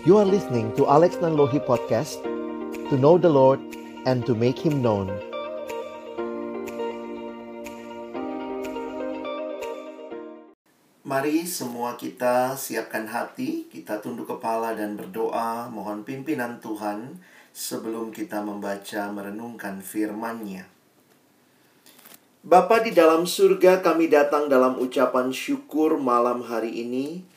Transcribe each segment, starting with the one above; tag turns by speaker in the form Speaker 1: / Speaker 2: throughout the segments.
Speaker 1: You are listening to Alex Nanlohi Podcast To know the Lord and to make Him known.
Speaker 2: Mari semua kita siapkan hati, kita tunduk kepala dan berdoa. Mohon pimpinan Tuhan sebelum kita membaca merenungkan firman-Nya. Bapa di dalam surga kami datang dalam ucapan syukur malam hari ini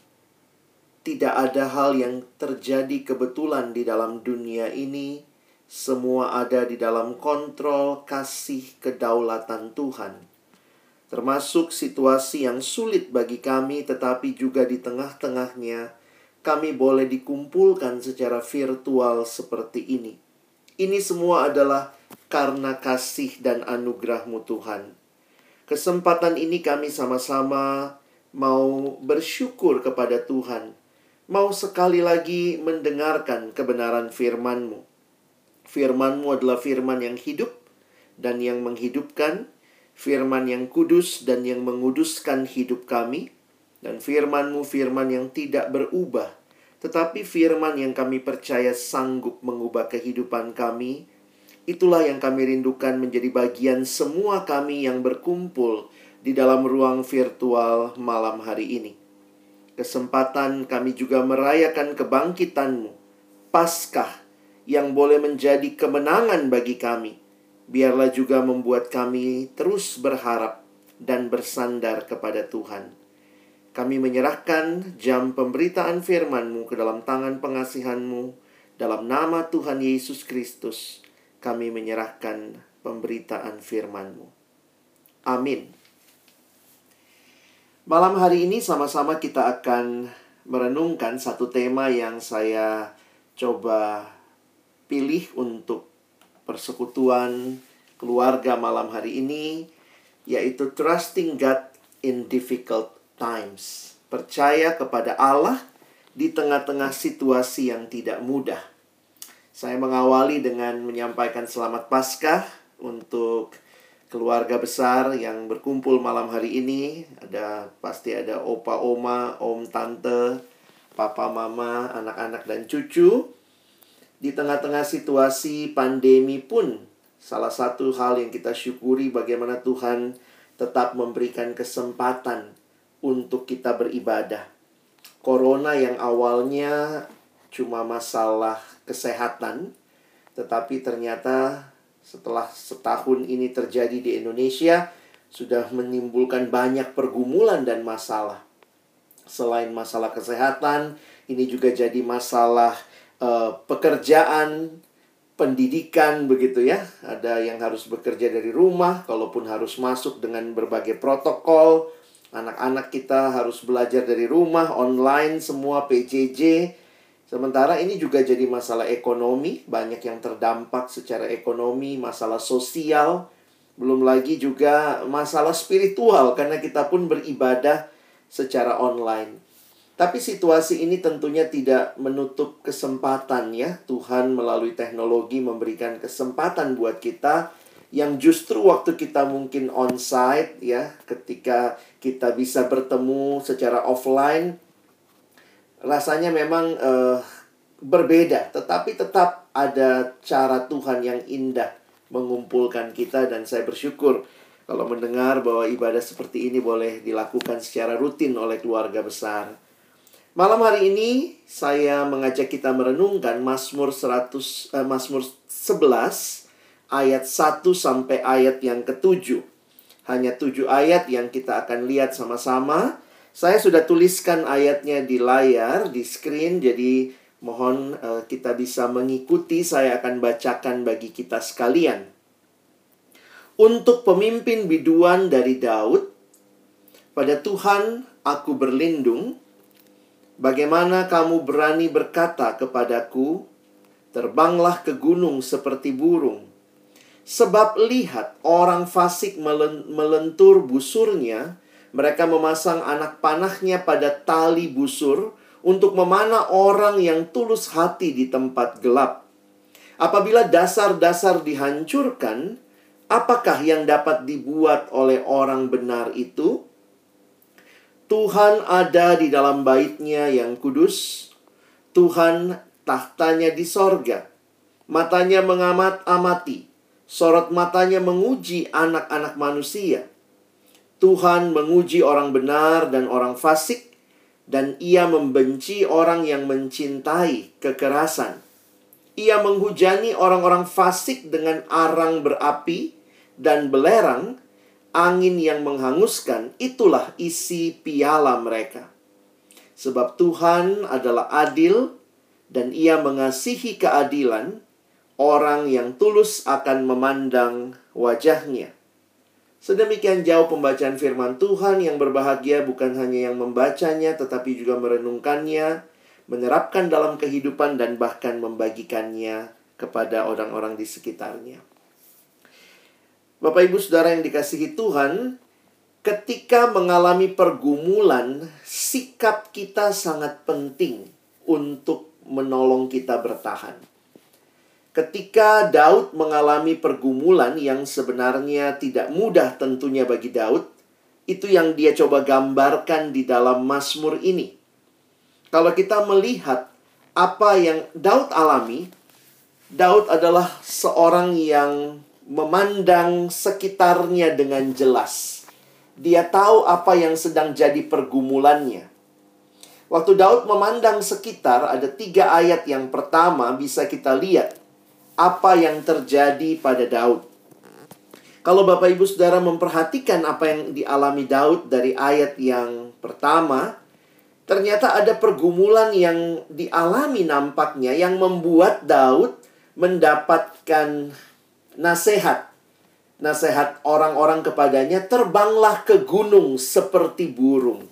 Speaker 2: tidak ada hal yang terjadi kebetulan di dalam dunia ini. Semua ada di dalam kontrol kasih kedaulatan Tuhan. Termasuk situasi yang sulit bagi kami, tetapi juga di tengah-tengahnya kami boleh dikumpulkan secara virtual seperti ini. Ini semua adalah karena kasih dan anugerahmu Tuhan. Kesempatan ini kami sama-sama mau bersyukur kepada Tuhan mau sekali lagi mendengarkan kebenaran firman-Mu. Firman-Mu adalah firman yang hidup dan yang menghidupkan, firman yang kudus dan yang menguduskan hidup kami, dan firman-Mu firman yang tidak berubah, tetapi firman yang kami percaya sanggup mengubah kehidupan kami. Itulah yang kami rindukan menjadi bagian semua kami yang berkumpul di dalam ruang virtual malam hari ini kesempatan kami juga merayakan kebangkitanmu, Paskah yang boleh menjadi kemenangan bagi kami. Biarlah juga membuat kami terus berharap dan bersandar kepada Tuhan. Kami menyerahkan jam pemberitaan firman-Mu ke dalam tangan pengasihan-Mu. Dalam nama Tuhan Yesus Kristus, kami menyerahkan pemberitaan firman-Mu. Amin. Malam hari ini sama-sama kita akan merenungkan satu tema yang saya coba pilih untuk persekutuan keluarga malam hari ini yaitu trusting God in difficult times. Percaya kepada Allah di tengah-tengah situasi yang tidak mudah. Saya mengawali dengan menyampaikan selamat Paskah untuk keluarga besar yang berkumpul malam hari ini. Ada pasti ada opa oma, om tante, papa mama, anak-anak dan cucu. Di tengah-tengah situasi pandemi pun salah satu hal yang kita syukuri bagaimana Tuhan tetap memberikan kesempatan untuk kita beribadah. Corona yang awalnya cuma masalah kesehatan, tetapi ternyata setelah setahun ini terjadi di Indonesia sudah menimbulkan banyak pergumulan dan masalah. Selain masalah kesehatan, ini juga jadi masalah uh, pekerjaan, pendidikan begitu ya. Ada yang harus bekerja dari rumah, kalaupun harus masuk dengan berbagai protokol. Anak-anak kita harus belajar dari rumah, online, semua PJJ. Sementara ini juga jadi masalah ekonomi, banyak yang terdampak secara ekonomi, masalah sosial, belum lagi juga masalah spiritual karena kita pun beribadah secara online. Tapi situasi ini tentunya tidak menutup kesempatan ya. Tuhan melalui teknologi memberikan kesempatan buat kita yang justru waktu kita mungkin onsite ya, ketika kita bisa bertemu secara offline rasanya memang uh, berbeda, tetapi tetap ada cara Tuhan yang indah mengumpulkan kita dan saya bersyukur kalau mendengar bahwa ibadah seperti ini boleh dilakukan secara rutin oleh keluarga besar. Malam hari ini saya mengajak kita merenungkan Mazmur 100 eh, Mazmur 11 ayat 1 sampai ayat yang ketujuh. Hanya tujuh ayat yang kita akan lihat sama-sama. Saya sudah tuliskan ayatnya di layar, di screen, jadi mohon uh, kita bisa mengikuti. Saya akan bacakan bagi kita sekalian. Untuk pemimpin biduan dari Daud, pada Tuhan aku berlindung. Bagaimana kamu berani berkata kepadaku, terbanglah ke gunung seperti burung. Sebab lihat orang fasik melentur busurnya, mereka memasang anak panahnya pada tali busur untuk memanah orang yang tulus hati di tempat gelap. Apabila dasar-dasar dihancurkan, apakah yang dapat dibuat oleh orang benar itu? Tuhan ada di dalam baitnya yang kudus. Tuhan tahtanya di sorga. Matanya mengamat-amati. Sorot matanya menguji anak-anak manusia. Tuhan menguji orang benar dan orang fasik. Dan ia membenci orang yang mencintai kekerasan. Ia menghujani orang-orang fasik dengan arang berapi dan belerang, angin yang menghanguskan, itulah isi piala mereka. Sebab Tuhan adalah adil dan ia mengasihi keadilan, orang yang tulus akan memandang wajahnya. Sedemikian jauh pembacaan firman Tuhan yang berbahagia bukan hanya yang membacanya tetapi juga merenungkannya, menerapkan dalam kehidupan dan bahkan membagikannya kepada orang-orang di sekitarnya. Bapak Ibu Saudara yang dikasihi Tuhan, ketika mengalami pergumulan, sikap kita sangat penting untuk menolong kita bertahan. Ketika Daud mengalami pergumulan yang sebenarnya tidak mudah tentunya bagi Daud, itu yang dia coba gambarkan di dalam Mazmur ini. Kalau kita melihat apa yang Daud alami, Daud adalah seorang yang memandang sekitarnya dengan jelas. Dia tahu apa yang sedang jadi pergumulannya. Waktu Daud memandang sekitar, ada tiga ayat yang pertama bisa kita lihat apa yang terjadi pada Daud. Kalau Bapak Ibu Saudara memperhatikan apa yang dialami Daud dari ayat yang pertama, ternyata ada pergumulan yang dialami nampaknya yang membuat Daud mendapatkan nasihat. Nasihat orang-orang kepadanya, terbanglah ke gunung seperti burung.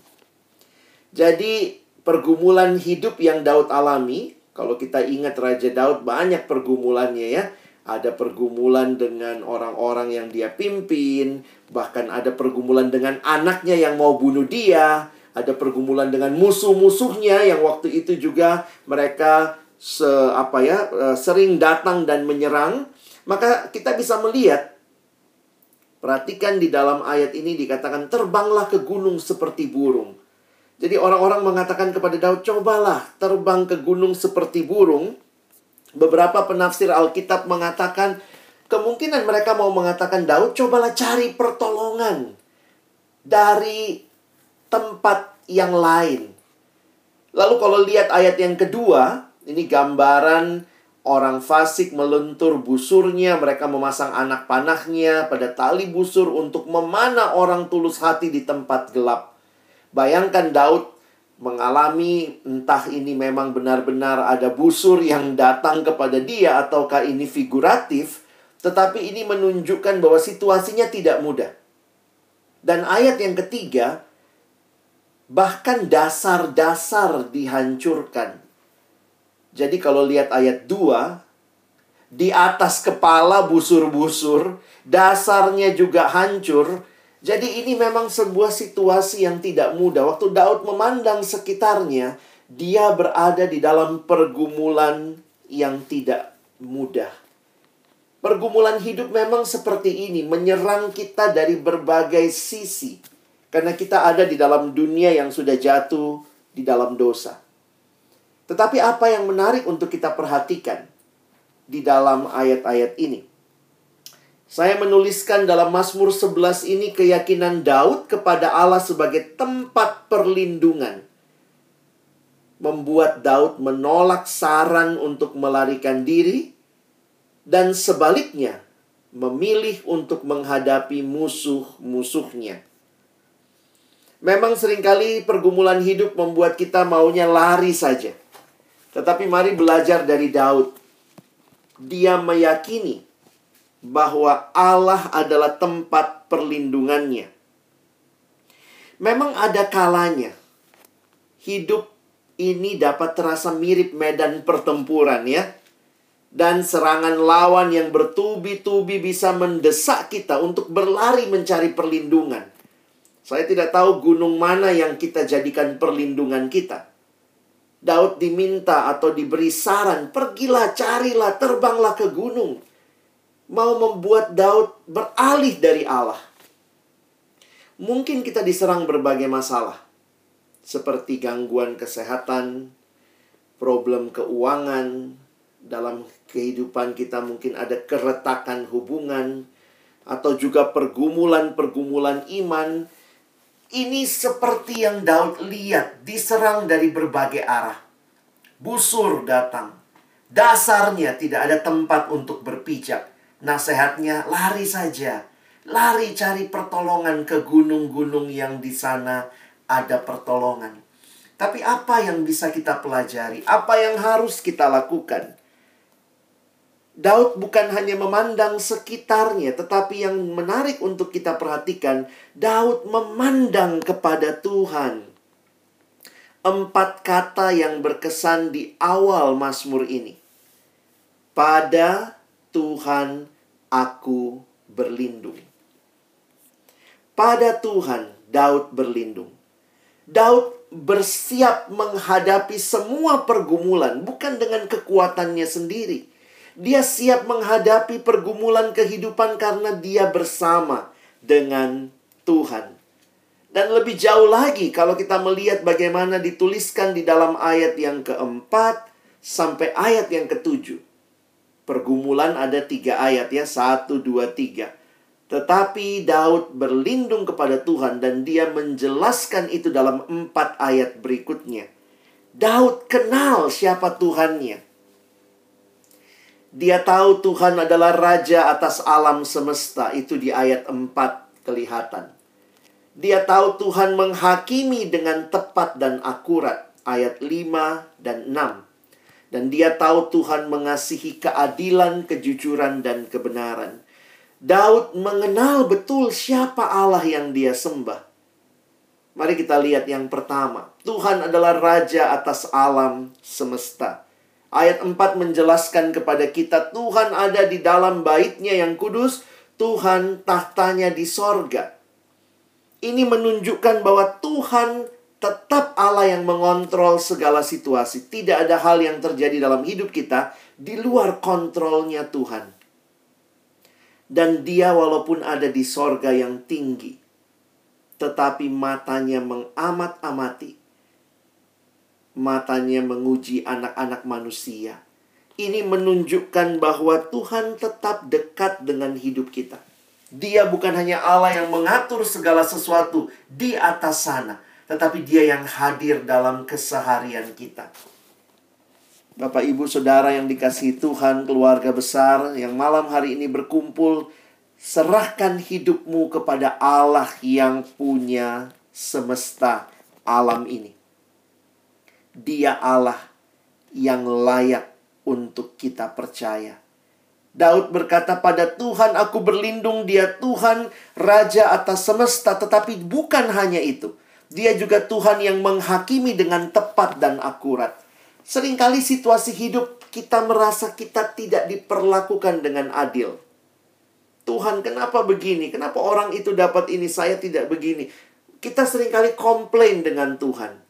Speaker 2: Jadi pergumulan hidup yang Daud alami, kalau kita ingat Raja Daud banyak pergumulannya ya. Ada pergumulan dengan orang-orang yang dia pimpin, bahkan ada pergumulan dengan anaknya yang mau bunuh dia, ada pergumulan dengan musuh-musuhnya yang waktu itu juga mereka se apa ya e, sering datang dan menyerang. Maka kita bisa melihat perhatikan di dalam ayat ini dikatakan terbanglah ke gunung seperti burung. Jadi orang-orang mengatakan kepada Daud, cobalah terbang ke gunung seperti burung. Beberapa penafsir Alkitab mengatakan, kemungkinan mereka mau mengatakan, Daud, cobalah cari pertolongan dari tempat yang lain. Lalu kalau lihat ayat yang kedua, ini gambaran orang fasik meluntur busurnya, mereka memasang anak panahnya pada tali busur untuk memanah orang tulus hati di tempat gelap. Bayangkan Daud mengalami entah ini memang benar-benar ada busur yang datang kepada dia ataukah ini figuratif, tetapi ini menunjukkan bahwa situasinya tidak mudah. Dan ayat yang ketiga, bahkan dasar-dasar dihancurkan. Jadi kalau lihat ayat 2, di atas kepala busur-busur, dasarnya juga hancur, jadi ini memang sebuah situasi yang tidak mudah. Waktu Daud memandang sekitarnya, dia berada di dalam pergumulan yang tidak mudah. Pergumulan hidup memang seperti ini, menyerang kita dari berbagai sisi. Karena kita ada di dalam dunia yang sudah jatuh di dalam dosa. Tetapi apa yang menarik untuk kita perhatikan di dalam ayat-ayat ini? Saya menuliskan dalam Mazmur 11 ini keyakinan Daud kepada Allah sebagai tempat perlindungan. Membuat Daud menolak saran untuk melarikan diri dan sebaliknya memilih untuk menghadapi musuh-musuhnya. Memang sering kali pergumulan hidup membuat kita maunya lari saja. Tetapi mari belajar dari Daud. Dia meyakini bahwa Allah adalah tempat perlindungannya. Memang ada kalanya hidup ini dapat terasa mirip medan pertempuran ya. Dan serangan lawan yang bertubi-tubi bisa mendesak kita untuk berlari mencari perlindungan. Saya tidak tahu gunung mana yang kita jadikan perlindungan kita. Daud diminta atau diberi saran, pergilah, carilah, terbanglah ke gunung mau membuat Daud beralih dari Allah. Mungkin kita diserang berbagai masalah, seperti gangguan kesehatan, problem keuangan, dalam kehidupan kita mungkin ada keretakan hubungan, atau juga pergumulan-pergumulan iman. Ini seperti yang Daud lihat, diserang dari berbagai arah. Busur datang. Dasarnya tidak ada tempat untuk berpijak. Nasihatnya lari saja. Lari cari pertolongan ke gunung-gunung yang di sana ada pertolongan. Tapi apa yang bisa kita pelajari? Apa yang harus kita lakukan? Daud bukan hanya memandang sekitarnya, tetapi yang menarik untuk kita perhatikan, Daud memandang kepada Tuhan. Empat kata yang berkesan di awal Mazmur ini. Pada Tuhan aku berlindung. Pada Tuhan Daud berlindung. Daud bersiap menghadapi semua pergumulan, bukan dengan kekuatannya sendiri dia siap menghadapi pergumulan kehidupan karena dia bersama dengan Tuhan. Dan lebih jauh lagi kalau kita melihat bagaimana dituliskan di dalam ayat yang keempat sampai ayat yang ketujuh. Pergumulan ada tiga ayat ya, satu, dua, tiga. Tetapi Daud berlindung kepada Tuhan dan dia menjelaskan itu dalam empat ayat berikutnya. Daud kenal siapa Tuhannya. Dia tahu Tuhan adalah raja atas alam semesta. Itu di ayat 4 kelihatan. Dia tahu Tuhan menghakimi dengan tepat dan akurat. Ayat 5 dan 6. Dan dia tahu Tuhan mengasihi keadilan, kejujuran, dan kebenaran. Daud mengenal betul siapa Allah yang dia sembah. Mari kita lihat yang pertama. Tuhan adalah raja atas alam semesta. Ayat 4 menjelaskan kepada kita Tuhan ada di dalam baitnya yang kudus, Tuhan tahtanya di sorga. Ini menunjukkan bahwa Tuhan tetap Allah yang mengontrol segala situasi. Tidak ada hal yang terjadi dalam hidup kita di luar kontrolnya Tuhan. Dan dia walaupun ada di sorga yang tinggi, tetapi matanya mengamat-amati matanya menguji anak-anak manusia. Ini menunjukkan bahwa Tuhan tetap dekat dengan hidup kita. Dia bukan hanya Allah yang mengatur segala sesuatu di atas sana, tetapi Dia yang hadir dalam keseharian kita. Bapak, ibu, saudara yang dikasihi Tuhan, keluarga besar yang malam hari ini berkumpul, serahkan hidupmu kepada Allah yang punya semesta alam ini. Dia Allah yang layak untuk kita percaya. Daud berkata pada Tuhan aku berlindung dia Tuhan Raja atas semesta Tetapi bukan hanya itu Dia juga Tuhan yang menghakimi dengan tepat dan akurat Seringkali situasi hidup kita merasa kita tidak diperlakukan dengan adil Tuhan kenapa begini? Kenapa orang itu dapat ini saya tidak begini? Kita sering kali komplain dengan Tuhan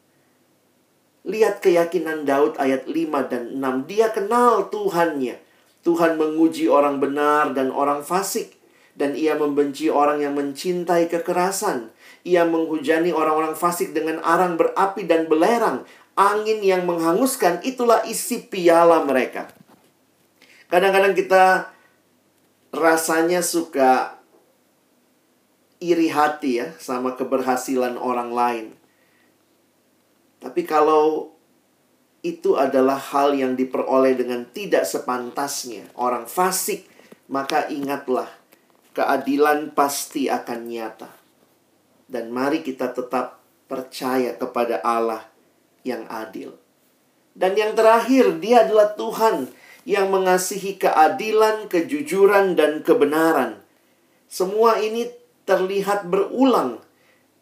Speaker 2: Lihat keyakinan Daud ayat 5 dan 6. Dia kenal Tuhannya. Tuhan menguji orang benar dan orang fasik. Dan ia membenci orang yang mencintai kekerasan. Ia menghujani orang-orang fasik dengan arang berapi dan belerang. Angin yang menghanguskan itulah isi piala mereka. Kadang-kadang kita rasanya suka iri hati ya sama keberhasilan orang lain. Tapi kalau itu adalah hal yang diperoleh dengan tidak sepantasnya, orang fasik, maka ingatlah, keadilan pasti akan nyata. Dan mari kita tetap percaya kepada Allah yang adil. Dan yang terakhir, Dia adalah Tuhan yang mengasihi keadilan, kejujuran, dan kebenaran. Semua ini terlihat berulang,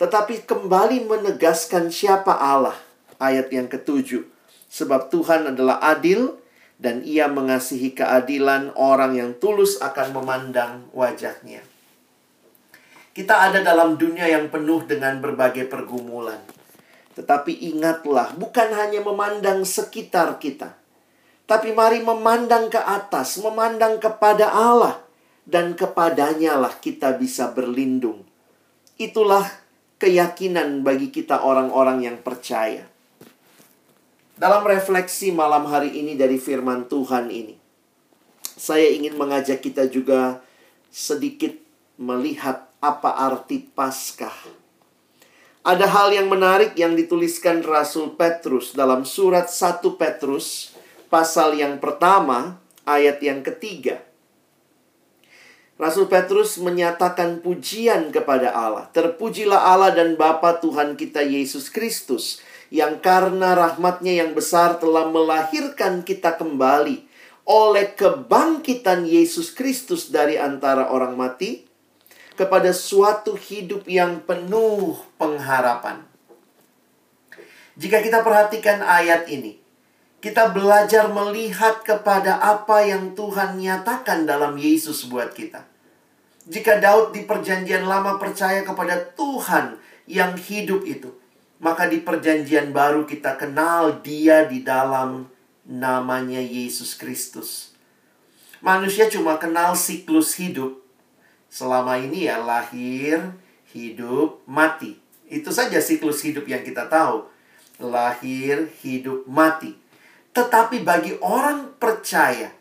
Speaker 2: tetapi kembali menegaskan siapa Allah ayat yang ketujuh. Sebab Tuhan adalah adil dan ia mengasihi keadilan orang yang tulus akan memandang wajahnya. Kita ada dalam dunia yang penuh dengan berbagai pergumulan. Tetapi ingatlah, bukan hanya memandang sekitar kita. Tapi mari memandang ke atas, memandang kepada Allah. Dan kepadanya lah kita bisa berlindung. Itulah keyakinan bagi kita orang-orang yang percaya Dalam refleksi malam hari ini dari firman Tuhan ini, saya ingin mengajak kita juga sedikit melihat apa arti Paskah. Ada hal yang menarik yang dituliskan Rasul Petrus dalam surat 1 Petrus pasal yang pertama ayat yang ketiga. Rasul Petrus menyatakan pujian kepada Allah. Terpujilah Allah dan Bapa Tuhan kita Yesus Kristus yang karena rahmatnya yang besar telah melahirkan kita kembali oleh kebangkitan Yesus Kristus dari antara orang mati kepada suatu hidup yang penuh pengharapan. Jika kita perhatikan ayat ini, kita belajar melihat kepada apa yang Tuhan nyatakan dalam Yesus buat kita. Jika Daud di Perjanjian Lama percaya kepada Tuhan yang hidup itu, maka di perjanjian baru kita kenal dia di dalam namanya Yesus Kristus. Manusia cuma kenal siklus hidup. Selama ini ya lahir, hidup, mati. Itu saja siklus hidup yang kita tahu. Lahir, hidup, mati. Tetapi bagi orang percaya,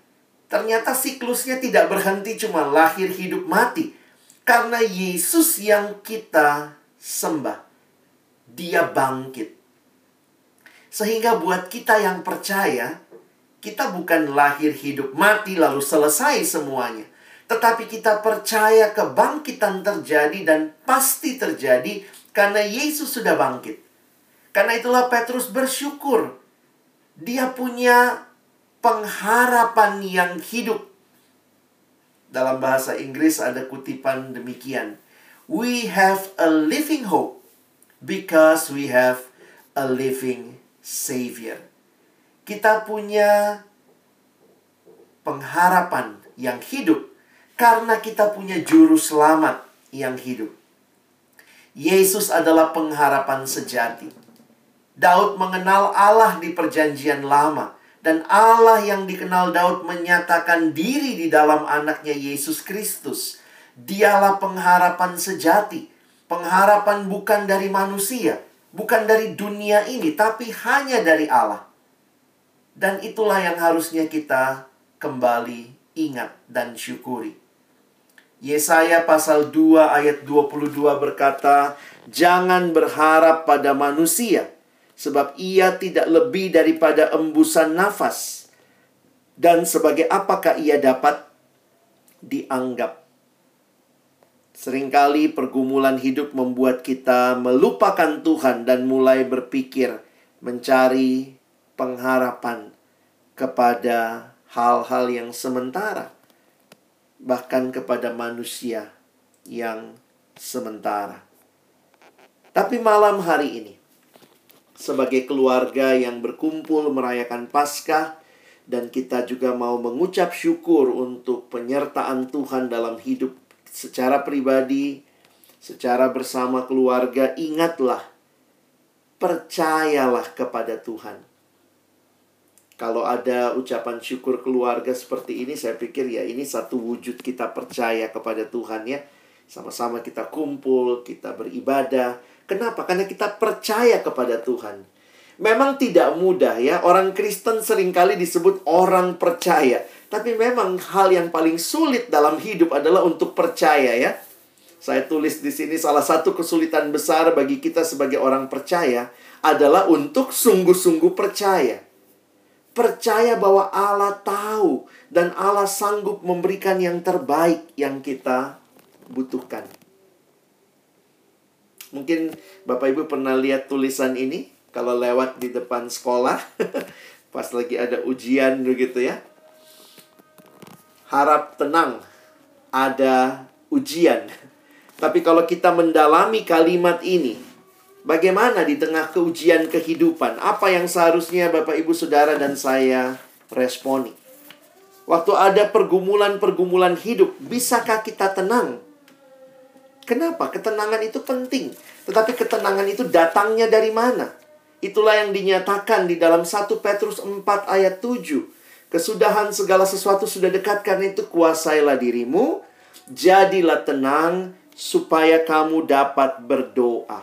Speaker 2: ternyata siklusnya tidak berhenti cuma lahir, hidup, mati. Karena Yesus yang kita sembah dia bangkit. Sehingga buat kita yang percaya, kita bukan lahir hidup mati lalu selesai semuanya. Tetapi kita percaya kebangkitan terjadi dan pasti terjadi karena Yesus sudah bangkit. Karena itulah Petrus bersyukur. Dia punya pengharapan yang hidup. Dalam bahasa Inggris ada kutipan demikian. We have a living hope because we have a living Savior. Kita punya pengharapan yang hidup karena kita punya juru selamat yang hidup. Yesus adalah pengharapan sejati. Daud mengenal Allah di Perjanjian Lama, dan Allah yang dikenal Daud menyatakan diri di dalam anaknya Yesus Kristus. Dialah pengharapan sejati Pengharapan bukan dari manusia, bukan dari dunia ini, tapi hanya dari Allah. Dan itulah yang harusnya kita kembali ingat dan syukuri. Yesaya pasal 2 ayat 22 berkata, "Jangan berharap pada manusia, sebab ia tidak lebih daripada embusan nafas. Dan sebagai apakah ia dapat dianggap Seringkali pergumulan hidup membuat kita melupakan Tuhan dan mulai berpikir mencari pengharapan kepada hal-hal yang sementara, bahkan kepada manusia yang sementara. Tapi malam hari ini, sebagai keluarga yang berkumpul merayakan Paskah, dan kita juga mau mengucap syukur untuk penyertaan Tuhan dalam hidup secara pribadi, secara bersama keluarga, ingatlah, percayalah kepada Tuhan. Kalau ada ucapan syukur keluarga seperti ini, saya pikir ya ini satu wujud kita percaya kepada Tuhan ya. Sama-sama kita kumpul, kita beribadah. Kenapa? Karena kita percaya kepada Tuhan. Memang tidak mudah ya. Orang Kristen sering kali disebut orang percaya. Tapi memang hal yang paling sulit dalam hidup adalah untuk percaya ya. Saya tulis di sini salah satu kesulitan besar bagi kita sebagai orang percaya adalah untuk sungguh-sungguh percaya. Percaya bahwa Allah tahu dan Allah sanggup memberikan yang terbaik yang kita butuhkan. Mungkin Bapak Ibu pernah lihat tulisan ini kalau lewat di depan sekolah pas lagi ada ujian begitu ya harap tenang, ada ujian. Tapi kalau kita mendalami kalimat ini, bagaimana di tengah keujian kehidupan? Apa yang seharusnya Bapak Ibu Saudara dan saya responi? Waktu ada pergumulan-pergumulan hidup, bisakah kita tenang? Kenapa? Ketenangan itu penting. Tetapi ketenangan itu datangnya dari mana? Itulah yang dinyatakan di dalam 1 Petrus 4 ayat 7 Kesudahan segala sesuatu sudah dekat karena itu kuasailah dirimu. Jadilah tenang supaya kamu dapat berdoa.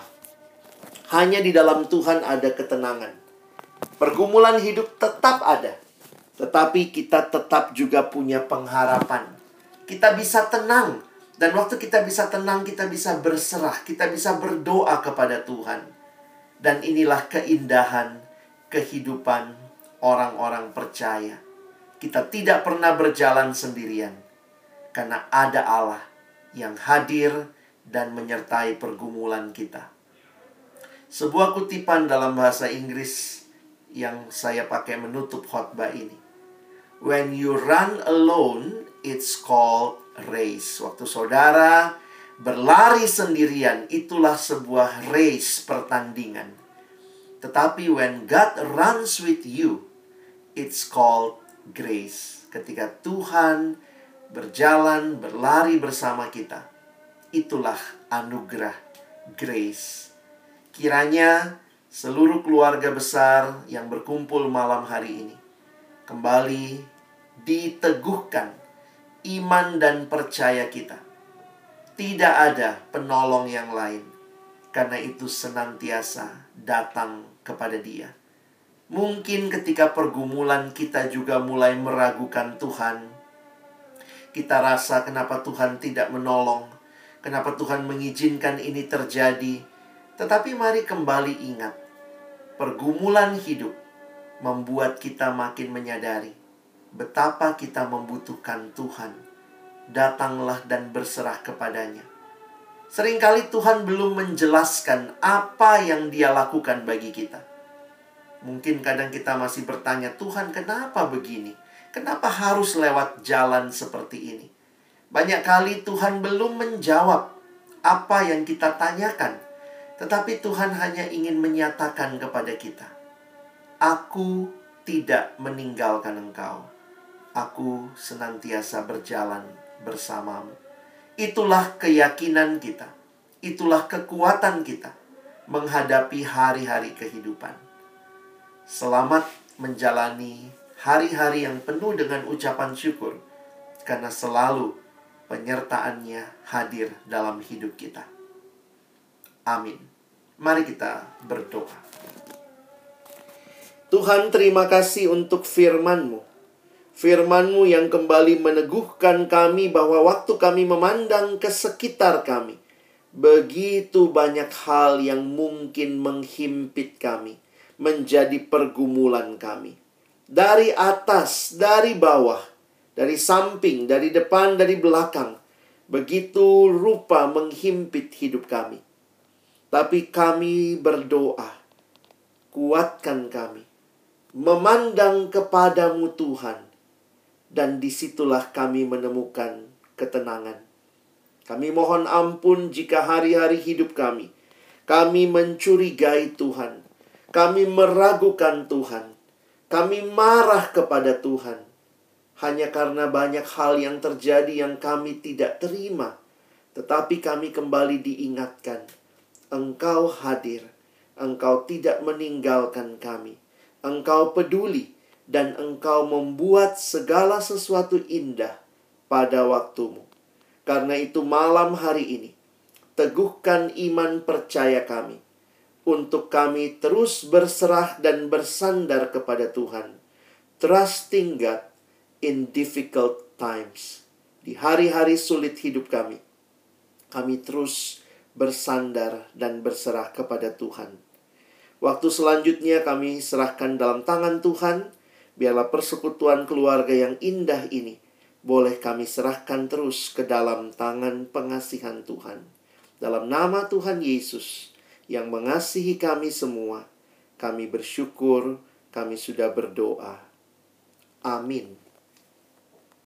Speaker 2: Hanya di dalam Tuhan ada ketenangan. Pergumulan hidup tetap ada, tetapi kita tetap juga punya pengharapan. Kita bisa tenang, dan waktu kita bisa tenang, kita bisa berserah, kita bisa berdoa kepada Tuhan, dan inilah keindahan kehidupan orang-orang percaya. Kita tidak pernah berjalan sendirian, karena ada Allah yang hadir dan menyertai pergumulan kita. Sebuah kutipan dalam bahasa Inggris yang saya pakai menutup khotbah ini. When you run alone, it's called race. Waktu saudara berlari sendirian, itulah sebuah race pertandingan. Tetapi when God runs with you, it's called grace. Ketika Tuhan berjalan, berlari bersama kita, itulah anugerah grace. Kiranya seluruh keluarga besar yang berkumpul malam hari ini kembali diteguhkan iman dan percaya kita. Tidak ada penolong yang lain, karena itu senantiasa datang kepada Dia. Mungkin ketika pergumulan kita juga mulai meragukan Tuhan, kita rasa kenapa Tuhan tidak menolong, kenapa Tuhan mengizinkan ini terjadi. Tetapi mari kembali ingat, Pergumulan hidup membuat kita makin menyadari betapa kita membutuhkan Tuhan. Datanglah dan berserah kepadanya. Seringkali Tuhan belum menjelaskan apa yang Dia lakukan bagi kita. Mungkin kadang kita masih bertanya, "Tuhan, kenapa begini? Kenapa harus lewat jalan seperti ini?" Banyak kali Tuhan belum menjawab apa yang kita tanyakan tetapi Tuhan hanya ingin menyatakan kepada kita, Aku tidak meninggalkan engkau. Aku senantiasa berjalan bersamamu. Itulah keyakinan kita. Itulah kekuatan kita menghadapi hari-hari kehidupan. Selamat menjalani hari-hari yang penuh dengan ucapan syukur karena selalu penyertaannya hadir dalam hidup kita. Amin. Mari kita berdoa. Tuhan terima kasih untuk firman-Mu. Firman-Mu yang kembali meneguhkan kami bahwa waktu kami memandang ke sekitar kami, begitu banyak hal yang mungkin menghimpit kami, menjadi pergumulan kami. Dari atas, dari bawah, dari samping, dari depan, dari belakang, begitu rupa menghimpit hidup kami. Tapi kami berdoa, kuatkan kami, memandang kepadamu Tuhan, dan di situlah kami menemukan ketenangan. Kami mohon ampun jika hari-hari hidup kami, kami mencurigai Tuhan, kami meragukan Tuhan, kami marah kepada Tuhan, hanya karena banyak hal yang terjadi yang kami tidak terima, tetapi kami kembali diingatkan Engkau hadir, Engkau tidak meninggalkan kami, Engkau peduli, dan Engkau membuat segala sesuatu indah pada waktumu. Karena itu, malam hari ini teguhkan iman percaya kami untuk kami terus berserah dan bersandar kepada Tuhan, trusting God in difficult times. Di hari-hari sulit hidup kami, kami terus bersandar dan berserah kepada Tuhan. Waktu selanjutnya kami serahkan dalam tangan Tuhan, biarlah persekutuan keluarga yang indah ini boleh kami serahkan terus ke dalam tangan pengasihan Tuhan. Dalam nama Tuhan Yesus yang mengasihi kami semua, kami bersyukur, kami sudah berdoa. Amin.